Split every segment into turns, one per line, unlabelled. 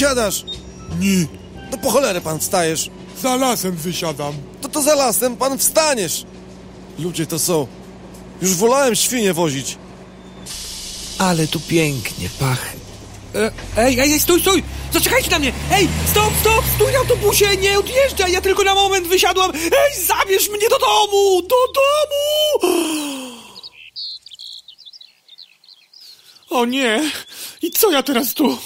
wysiadasz?
Nie,
To po cholerę pan wstajesz.
za lasem wysiadam.
To to za lasem pan wstaniesz. Ludzie to są. Już wolałem świnie wozić.
Ale tu pięknie pachnie. E, Ej, ej, ej, stój, stój! Zaczekajcie na mnie! Ej, stop, stop, stój autobusie, nie odjeżdżaj, ja tylko na moment wysiadłam! Ej, zabierz mnie do domu, do domu! O nie, i co ja teraz tu?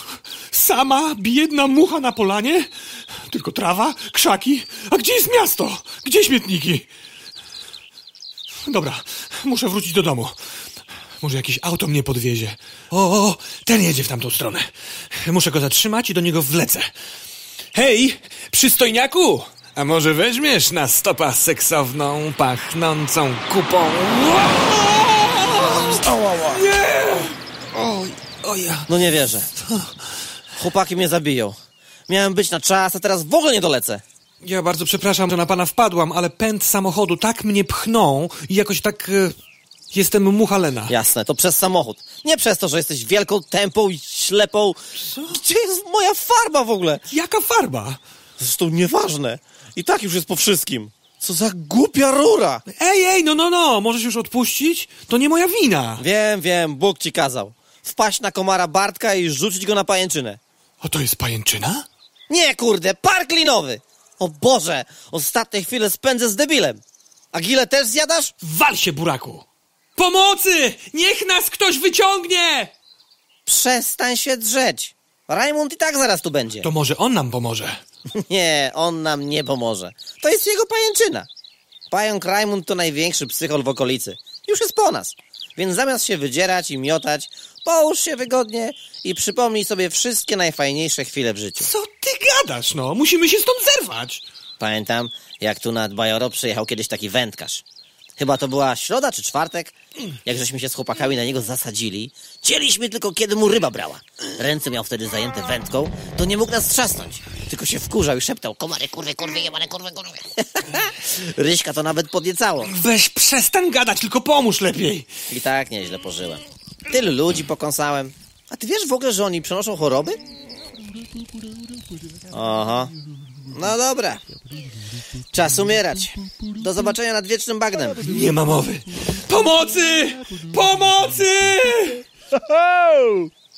Sama, biedna mucha na polanie? Tylko trawa, krzaki, a gdzie jest miasto? Gdzie śmietniki? Dobra, muszę wrócić do domu. Może jakieś auto mnie podwiezie. O, o, ten jedzie w tamtą stronę. Muszę go zatrzymać i do niego wlecę. Hej, przystojniaku! A może weźmiesz na stopa seksowną, pachnącą kupą? Nie! Oj.
No nie wierzę. Chłopaki mnie zabiją. Miałem być na czas, a teraz w ogóle nie dolecę.
Ja bardzo przepraszam, że na pana wpadłam, ale pęd samochodu tak mnie pchnął i jakoś tak... E, jestem muchalena.
Jasne, to przez samochód. Nie przez to, że jesteś wielką, tępą i ślepą. Gdzie jest moja farba w ogóle?
Jaka farba?
Zresztą nieważne. I tak już jest po wszystkim. Co za głupia rura!
Ej, ej, no, no, no, możesz już odpuścić? To nie moja wina.
Wiem, wiem, Bóg ci kazał. Wpaść na komara Bartka i rzucić go na pajęczynę.
O, to jest pajęczyna?
Nie, kurde, park linowy! O Boże, ostatnie chwile spędzę z debilem. A gile też zjadasz?
Wal się, buraku! Pomocy! Niech nas ktoś wyciągnie!
Przestań się drzeć. Rajmund i tak zaraz tu będzie.
To może on nam pomoże.
Nie, on nam nie pomoże. To jest jego pajęczyna. Pająk Rajmund to największy psychol w okolicy. Już jest po nas. Więc zamiast się wydzierać i miotać, połóż się wygodnie i przypomnij sobie wszystkie najfajniejsze chwile w życiu.
Co ty gadasz, no? Musimy się stąd zerwać.
Pamiętam, jak tu nad Bajoro przyjechał kiedyś taki wędkarz. Chyba to była środa czy czwartek, jak żeśmy się z chłopakami na niego zasadzili. Cieliśmy tylko, kiedy mu ryba brała. Ręce miał wtedy zajęte wędką, to nie mógł nas trzasnąć. Tylko się wkurzał i szeptał, komary, kurwy, kurwy, jebane, kurwy, kurwy. Ryśka to nawet podniecało.
Weź przestań gadać, tylko pomóż lepiej.
I tak nieźle pożyłem. Tylu ludzi pokąsałem. A ty wiesz w ogóle, że oni przenoszą choroby? Oho. No dobra. Czas umierać. Do zobaczenia nad wiecznym bagnem.
Nie ma mowy. Pomocy! Pomocy!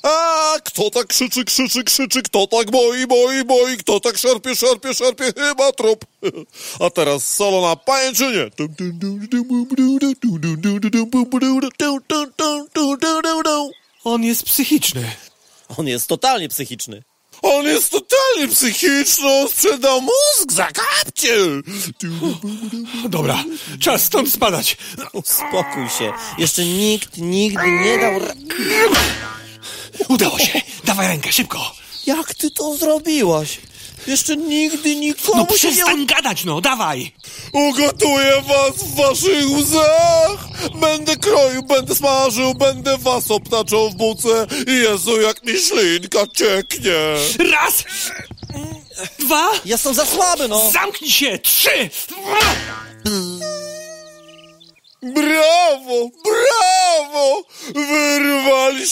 A kto tak krzyczy, krzyczy, krzyczy, kto tak boi, boi, boi, kto tak szarpie, szarpie, szarpie, chyba trup. A teraz solo na pajęczynie.
On jest psychiczny.
On jest totalnie psychiczny.
On jest totalnie psychiczny, on sprzeda mózg za kapciel.
Dobra, czas stąd spadać.
Uspokój się. Jeszcze nikt nigdy nie dał...
Udało się. Dawaj rękę, szybko.
Jak ty to zrobiłaś? Jeszcze nigdy nikomu
No
się nie...
przestań gadać, no, dawaj.
Ugotuję was w waszych łzach! Będę kroił, będę smażył, będę was obtaczał w buce. Jezu, jak mi ślinka cieknie!
Raz, dwa,
Jestem za słaby, no!
zamknij się, trzy.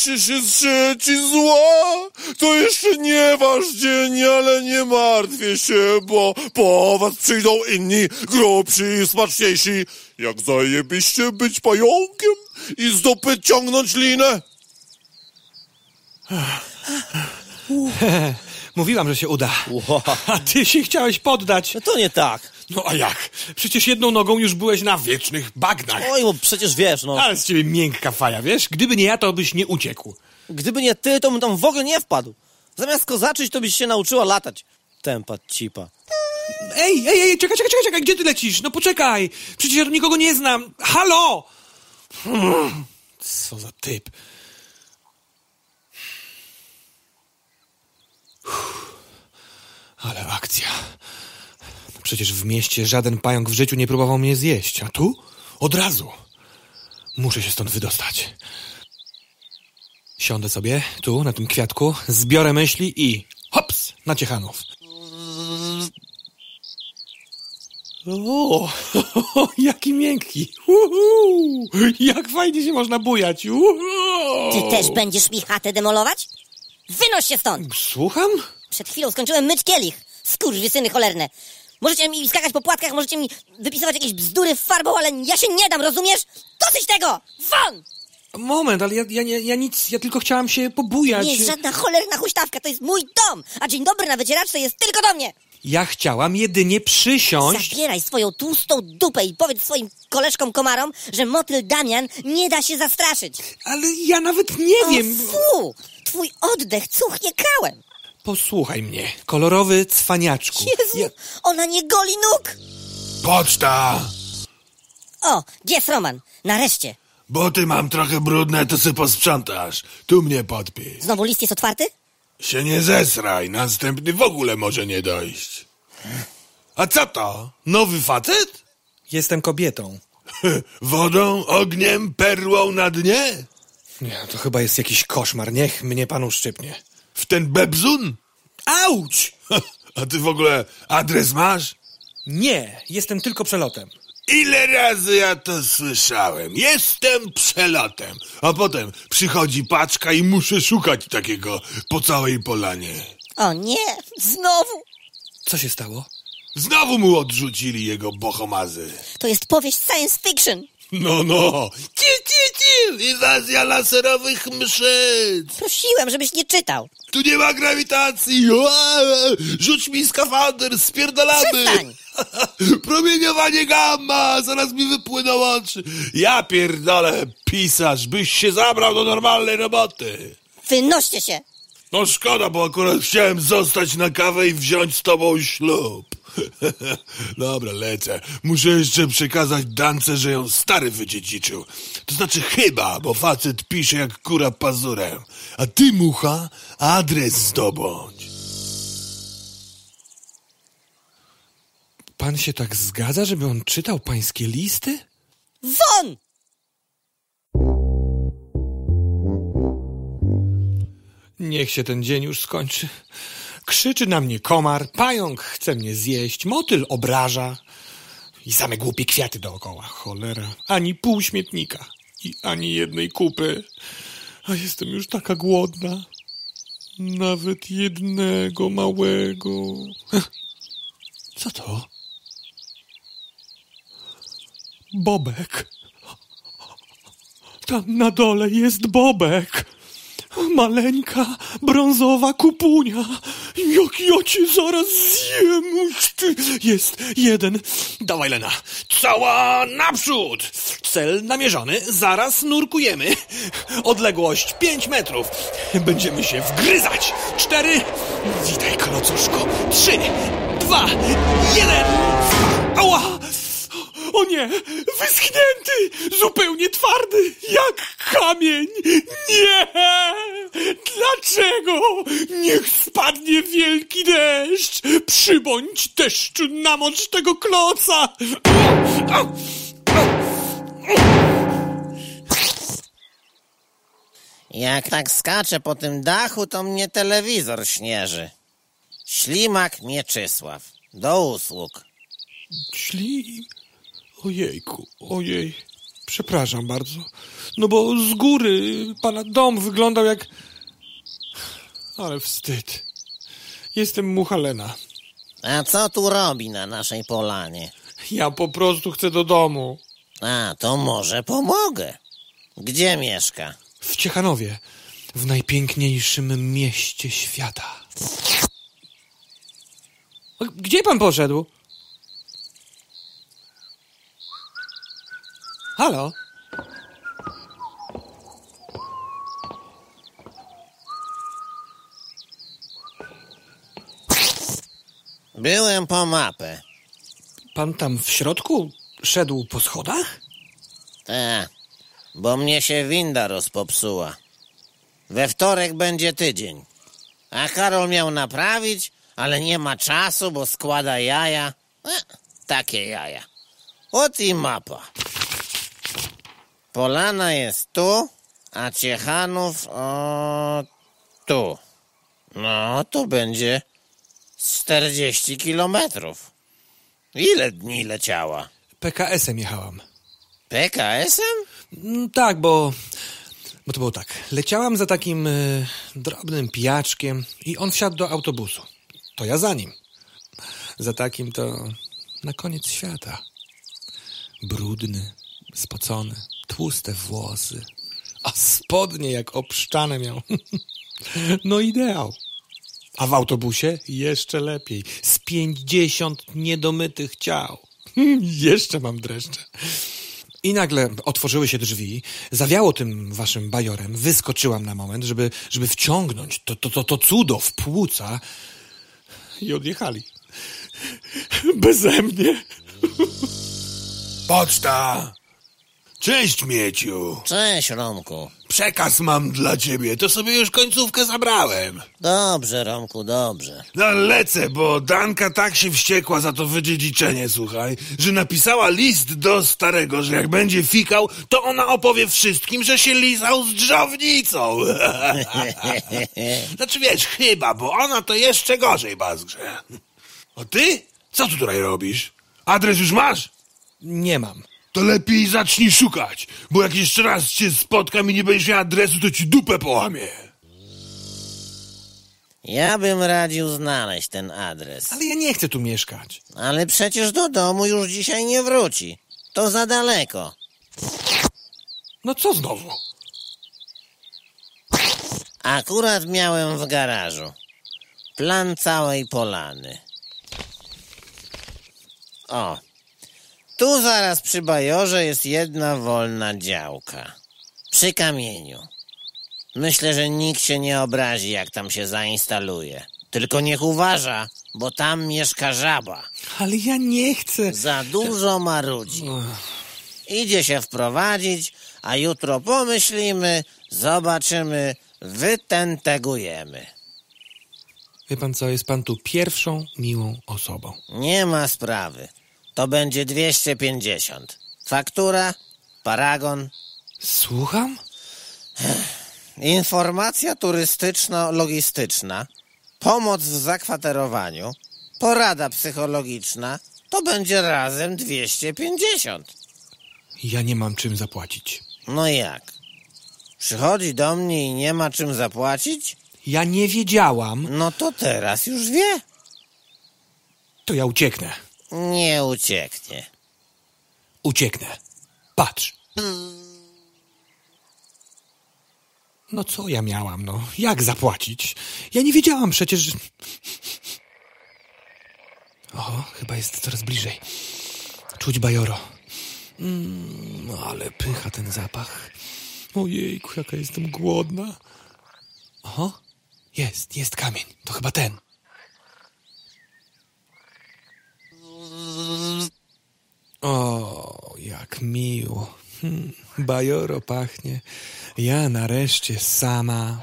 Wyrwaliście się z sieci zła! To jeszcze nie wasz dzień, ale nie martwię się, bo po was przyjdą inni, grubsi i smaczniejsi. Jak zajebiście być pająkiem i z dupy ciągnąć linę?
Mówiłam, że się uda. A ty się chciałeś poddać.
No to nie tak.
No a jak? Przecież jedną nogą już byłeś na wiecznych bagnach.
Oj, bo przecież wiesz, no.
Ale z ciebie miękka faja, wiesz? Gdyby nie ja, to byś nie uciekł.
Gdyby nie ty, to bym tam w ogóle nie wpadł. Zamiast kozaczyć, to byś się nauczyła latać. Tempa cipa.
Ej, ej, ej, czekaj, czekaj, czekaj, czekaj, gdzie ty lecisz? No poczekaj, przecież ja tu nikogo nie znam. Halo! Hmm, Co za typ. Uff, Ale akcja. Przecież w mieście żaden pająk w życiu nie próbował mnie zjeść, a tu? Od razu. Muszę się stąd wydostać. Siądę sobie tu, na tym kwiatku, zbiorę myśli i hops, na ciechanów. O, jaki miękki. Uhu, jak fajnie się można bujać. Uhu.
Ty też będziesz mi chatę demolować? Wynoś się stąd!
Słucham?
Przed chwilą skończyłem myć kielich. Skurwysyny cholerne. Możecie mi skakać po płatkach, możecie mi wypisywać jakieś bzdury farbą, ale ja się nie dam, rozumiesz? Dosyć tego! Won!
Moment, ale ja, ja, nie- ja nic, ja tylko chciałam się pobujać.
Nie jest żadna cholerna huśtawka, to jest mój dom, a dzień dobry na wycieraczce jest tylko do mnie.
Ja chciałam jedynie przysiąść.
Zabieraj swoją tłustą dupę i powiedz swoim koleżkom komarom, że motyl Damian nie da się zastraszyć.
Ale ja nawet nie
O,
wiem.
fu! Twój oddech cuchnie kałem.
Posłuchaj mnie, kolorowy cwaniaczku.
Jezu,
Ja,
ona nie goli nóg.
Poczta!
O, gdzie jest Roman? Nareszcie.
Boty mam trochę brudne, to sy posprzątasz. Tu mnie podpisz.
Znowu list jest otwarty?
Się nie zesraj, następny w ogóle może nie dojść. A co to? Nowy facet?
jestem kobietą.
Wodą, ogniem, perłą na dnie?
Nie, to chyba jest jakiś koszmar. Niech mnie pan uszczypnie.
W ten bebzun?
Auć!
A ty w ogóle adres masz?
Nie, jestem tylko przelotem.
Ile razy ja to słyszałem? Jestem przelotem. A potem przychodzi paczka i muszę szukać takiego po całej polanie.
O nie, znowu.
Co się stało?
Znowu mu odrzucili jego bohomazy.
To jest powieść science fiction.
No, no. Ci, ci, ci. Inwazja laserowych mszyc.
Prosiłem, żebyś nie czytał.
Tu nie ma grawitacji. Rzuć mi skafander, spierdalamy.
Przestań.
Promieniowanie gamma, zaraz mi wypłyną oczy. Ja pierdolę, pisarz, byś się zabrał do normalnej roboty.
Wynoście się.
No szkoda, bo akurat chciałem zostać na kawę i wziąć z tobą ślub. Dobra, lecę. Muszę jeszcze przekazać Dance, że ją stary wydziedziczył. To znaczy chyba, bo facet pisze jak kura pazurem. A ty, mucha, adres zdobądź.
Pan się tak zgadza, żeby on czytał pańskie listy?
Won!
Niech się ten dzień już skończy. Krzyczy na mnie komar, pająk chce mnie zjeść, motyl obraża i same głupie kwiaty dookoła. Cholera, ani pół śmietnika i ani jednej kupy. A jestem już taka głodna. Nawet jednego małego. Co to? Bobek. Tam na dole jest Bobek. Maleńka, brązowa kupunia. Jak ja cię zaraz zjem. Ty. Jest jeden. Dawaj, Lena. Cała naprzód. Cel namierzony. Zaraz nurkujemy. Odległość pięć metrów. Będziemy się wgryzać. Cztery. Witaj, klocuszko. Trzy, dwa, jeden. Ała! O nie! Wyschnięty! Zupełnie twardy! Jak kamień! Nie! Dlaczego? Niech spadnie wielki deszcz! Przybądź deszczu, namocz tego kloca!
Jak tak skaczę po tym dachu, to mnie telewizor śnieży. Ślimak Mieczysław. Do usług.
Śli... Ojejku, ojej. Przepraszam bardzo. No bo z góry pana dom wyglądał jak... Ale wstyd. Jestem Muchalena.
A co tu robi na naszej polanie?
Ja po prostu chcę do domu.
A, to może pomogę. Gdzie mieszka?
W Ciechanowie, w najpiękniejszym mieście świata. Gdzie pan poszedł? Halo?
Byłem po mapę.
Pan tam w środku szedł po schodach?
Tak, bo mnie się winda rozpopsuła. We wtorek będzie tydzień. A Karol miał naprawić, ale nie ma czasu, bo składa jaja. E, takie jaja. Ot i mapa. Polana jest tu, a Ciechanów o, tu. No, to będzie z 40 kilometrów. Ile dni leciała?
PKS-em jechałam.
PKS-em?
Mm, Tak, bo Bo to było tak. Leciałam za takim e, drobnym pijaczkiem i on wsiadł do autobusu. To ja za nim. Za takim to na koniec świata. Brudny, spocony, tłuste włosy, a spodnie jak obszczane miał. no ideał. A w autobusie jeszcze lepiej. Z pięćdziesiąt niedomytych ciał. jeszcze mam dreszcze. I nagle otworzyły się drzwi, zawiało tym waszym bajorem, wyskoczyłam na moment, żeby, żeby wciągnąć to, to, to, to cudo w płuca i odjechali. Beze mnie.
Poczta! Cześć, Mieciu!
Cześć, Romku.
Przekaz mam dla ciebie, to sobie już końcówkę zabrałem.
Dobrze, Romku, dobrze.
No lecę, bo Danka tak się wściekła za to wydziedziczenie, słuchaj, że napisała list do starego, że jak będzie fikał, to ona opowie wszystkim, że się lizał z drzownicą. znaczy wiesz, chyba, bo ona to jeszcze gorzej bazgrze. A ty? Co tu tutaj robisz? Adres już masz?
Nie mam.
To lepiej zacznij szukać, bo jak jeszcze raz cię spotkam i nie będziesz miał adresu, to ci dupę połamię.
Ja bym radził znaleźć ten adres.
Ale ja nie chcę tu mieszkać.
Ale przecież do domu już dzisiaj nie wróci. To za daleko.
No co znowu?
Akurat miałem w garażu. Plan całej polany. O. Tu zaraz przy bajorze jest jedna wolna działka. Przy kamieniu. Myślę, że nikt się nie obrazi, jak tam się zainstaluje. Tylko niech uważa, bo tam mieszka żaba.
Ale ja nie chcę.
Za dużo marudzi. Idzie się wprowadzić, a jutro pomyślimy, zobaczymy, wytentegujemy.
Wie pan co, jest pan tu pierwszą miłą osobą.
Nie ma sprawy. To będzie 250. Faktura, paragon,
Słucham?
informacja turystyczno-logistyczna, pomoc w zakwaterowaniu, porada psychologiczna. To będzie razem 250.
Ja nie mam czym zapłacić.
No jak? Przychodzi do mnie i nie ma czym zapłacić?
Ja nie wiedziałam.
No to teraz już wie.
To ja ucieknę.
Nie ucieknie.
Ucieknę. Patrz. No co ja miałam, no? Jak zapłacić? Ja nie wiedziałam przecież, że... O, chyba jest coraz bliżej. Czuć bajoro. Mm, no ale pycha ten zapach. Ojejku, jaka jestem głodna. Oho, jest, jest kamień. To chyba ten. O, jak miło. Hmm, bajoro pachnie. Ja nareszcie sama.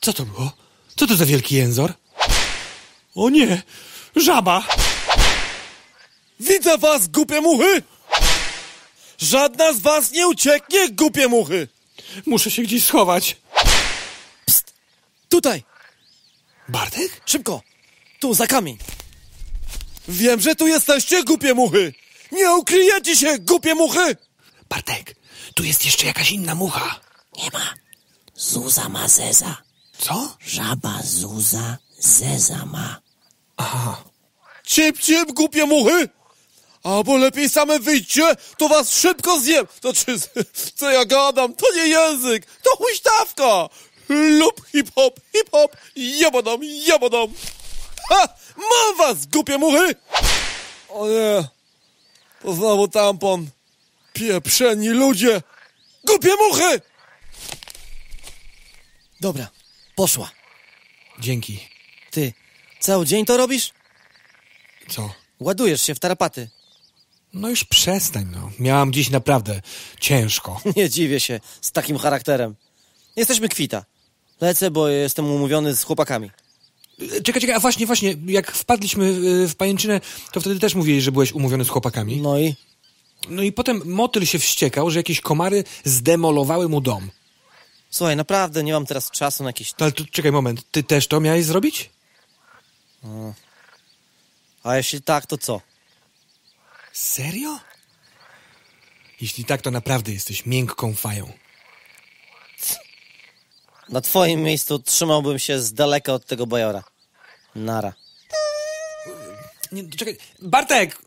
Co to było? Co to za wielki jęzor? O nie! Żaba!
Widzę was, głupie muchy! Żadna z was nie ucieknie, głupie muchy!
Muszę się gdzieś schować.
Tutaj,
Bartek?
szybko! Tu, za kamień! Wiem, że tu jesteście, głupie muchy! Nie ukryjecie się, głupie muchy!
Bartek, tu jest jeszcze jakaś inna mucha.
Nie ma. Zuza ma zeza.
Co?
Żaba Zuza zeza ma.
Cip, cip, głupie muchy! Albo lepiej same wyjdźcie, to was szybko zjem! To czy, co ja gadam, to nie język, to huśtawka! Lub hip-hop, hip-hop, jebodam, jebodam! Ha! Mam was, głupie muchy! O nie, to znowu tampon. Pieprzeni ludzie! Głupie muchy! Dobra, poszła.
Dzięki.
Ty, cały dzień to robisz?
Co?
Ładujesz się w tarapaty.
No już przestań, no. Miałam dziś naprawdę ciężko.
Nie dziwię się z takim charakterem. Jesteśmy kwita. Lecę, bo jestem umówiony z chłopakami.
Czekaj, czekaj, a właśnie, właśnie, jak wpadliśmy y, w pajęczynę, to wtedy też mówiłeś, że byłeś umówiony z chłopakami.
No i?
No i potem motyl się wściekał, że jakieś komary zdemolowały mu dom.
Słuchaj, naprawdę nie mam teraz czasu na jakieś...
Ale to, czekaj moment, ty też to miałeś zrobić?
A jeśli tak, to co?
Serio? Jeśli tak, to naprawdę jesteś miękką fają.
Na twoim miejscu trzymałbym się z daleka od tego bajora. Nara.
Nie, czekaj. Bartek!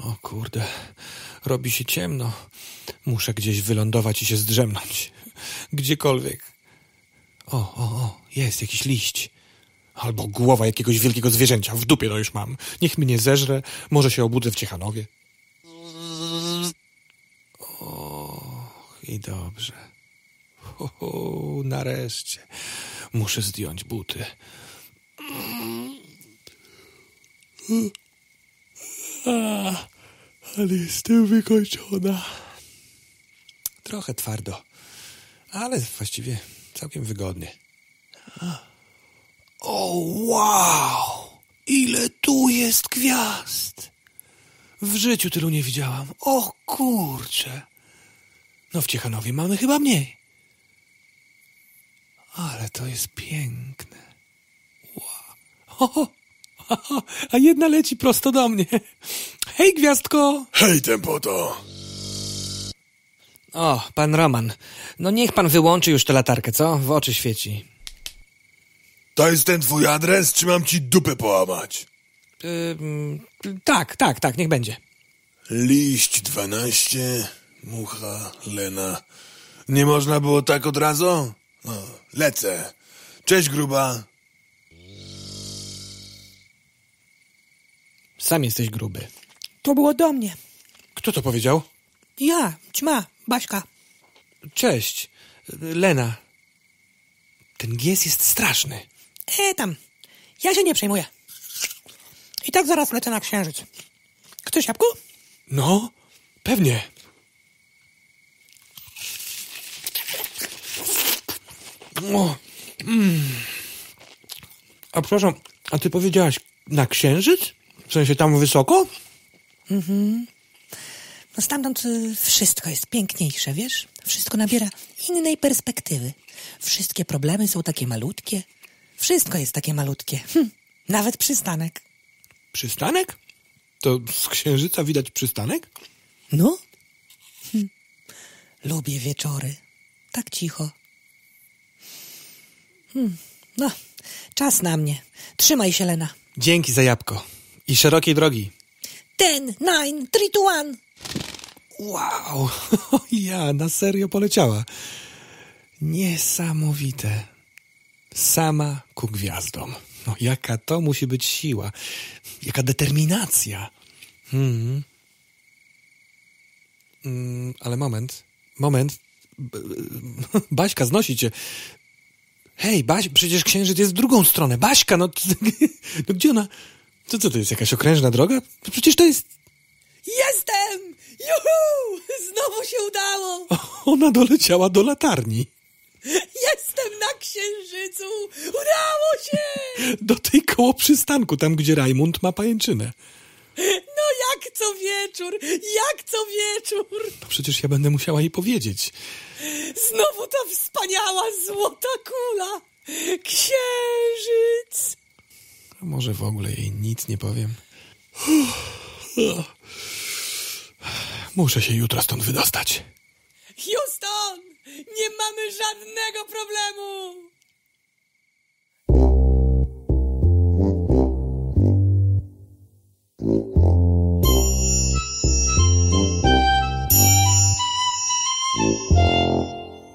O kurde, robi się ciemno. Muszę gdzieś wylądować i się zdrzemnąć. Gdziekolwiek. O, o, o, jest jakiś liść. Albo głowa jakiegoś wielkiego zwierzęcia. W dupie to już mam. Niech mnie zeżre, może się obudzę w Ciechanowie. Och, i dobrze. Ho, ho, nareszcie. Muszę zdjąć buty. A, ale jestem wykończona. Trochę twardo, ale właściwie całkiem wygodnie. O, wow! Ile tu jest gwiazd! W życiu tylu nie widziałam. O kurcze! No w Ciechanowie mamy chyba mniej. Ale to jest piękne. Wow. Ho, ho, a jedna leci prosto do mnie. Hej, gwiazdko!
Hej, tempoto!
O, pan Roman. No niech pan wyłączy już tę latarkę, co? W oczy świeci.
To jest ten twój adres, czy mam ci dupę połamać?
Ym, tak, tak, tak, niech będzie.
Liść 12, mucha, Lena. Nie można było tak od razu? No, lecę. Cześć, gruba.
Sam jesteś gruby.
To było do mnie.
Kto to powiedział?
Ja, ćma, Baśka.
Cześć. Lena. Ten gies jest straszny.
E tam, ja się nie przejmuję. I tak zaraz lecę na księżyc. Chcesz jabłko?
No, pewnie. O, mm. A przepraszam, a ty powiedziałaś na księżyc? W sensie tam wysoko?
No stamtąd y, wszystko jest piękniejsze, wiesz? Wszystko nabiera innej perspektywy. Wszystkie problemy są takie malutkie. Wszystko jest takie malutkie. Hm, nawet przystanek.
Przystanek? To z księżyca widać przystanek?
No? Hm. Lubię wieczory. Tak cicho. Hm. No, czas na mnie. Trzymaj się, Lena.
Dzięki za jabłko. I szerokiej drogi.
Ten, nine, three, two, one.
Wow, ja na serio poleciała. Niesamowite. Sama ku gwiazdom. No jaka to musi być siła. Jaka determinacja. Hmm. Mm, ale moment, moment. Baśka znosi cię. Hej, Baś, przecież księżyc jest w drugą stronę. Baśka, no, no gdzie ona? To co to jest, jakaś okrężna droga? Przecież to jest
Jestem! Juhu! Znowu się udało!
Ona doleciała do latarni.
Jestem na księżycu! Udało się!
Do tej koło przystanku, tam gdzie Rajmund ma pajęczynę.
No jak co wieczór! Jak co wieczór!
No przecież ja będę musiała jej powiedzieć.
Znowu ta wspaniała złota kula! Księżyc!
A może w ogóle jej nic nie powiem. Muszę się jutro stąd wydostać.
Houston! Nie mamy żadnego problemu!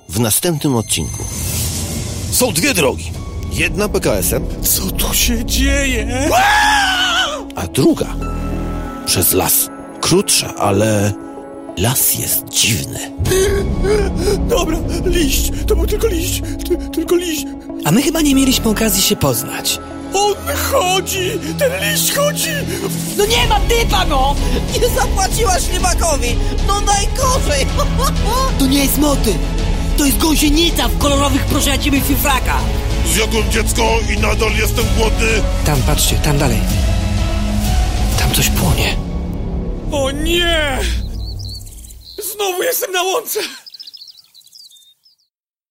W następnym odcinku. Są dwie drogi. Jedna PKS-em,
Co tu się dzieje?
a druga przez las. Krótsza, ale las jest dziwny.
Dobra, liść. To był tylko liść. Ty, tylko liść.
A my chyba nie mieliśmy okazji się poznać.
On chodzi! Ten liść chodzi!
No nie ma typa, no!
Nie zapłaciła ślimakowi! No najgorzej!
To nie jest moty! To jest gąsienica w kolorowych proszecimy fifraka!
Zjadłem dziecko i nadal jestem głodny.
Tam, patrzcie, tam dalej. Tam coś płonie. O nie! Znowu jestem na łące!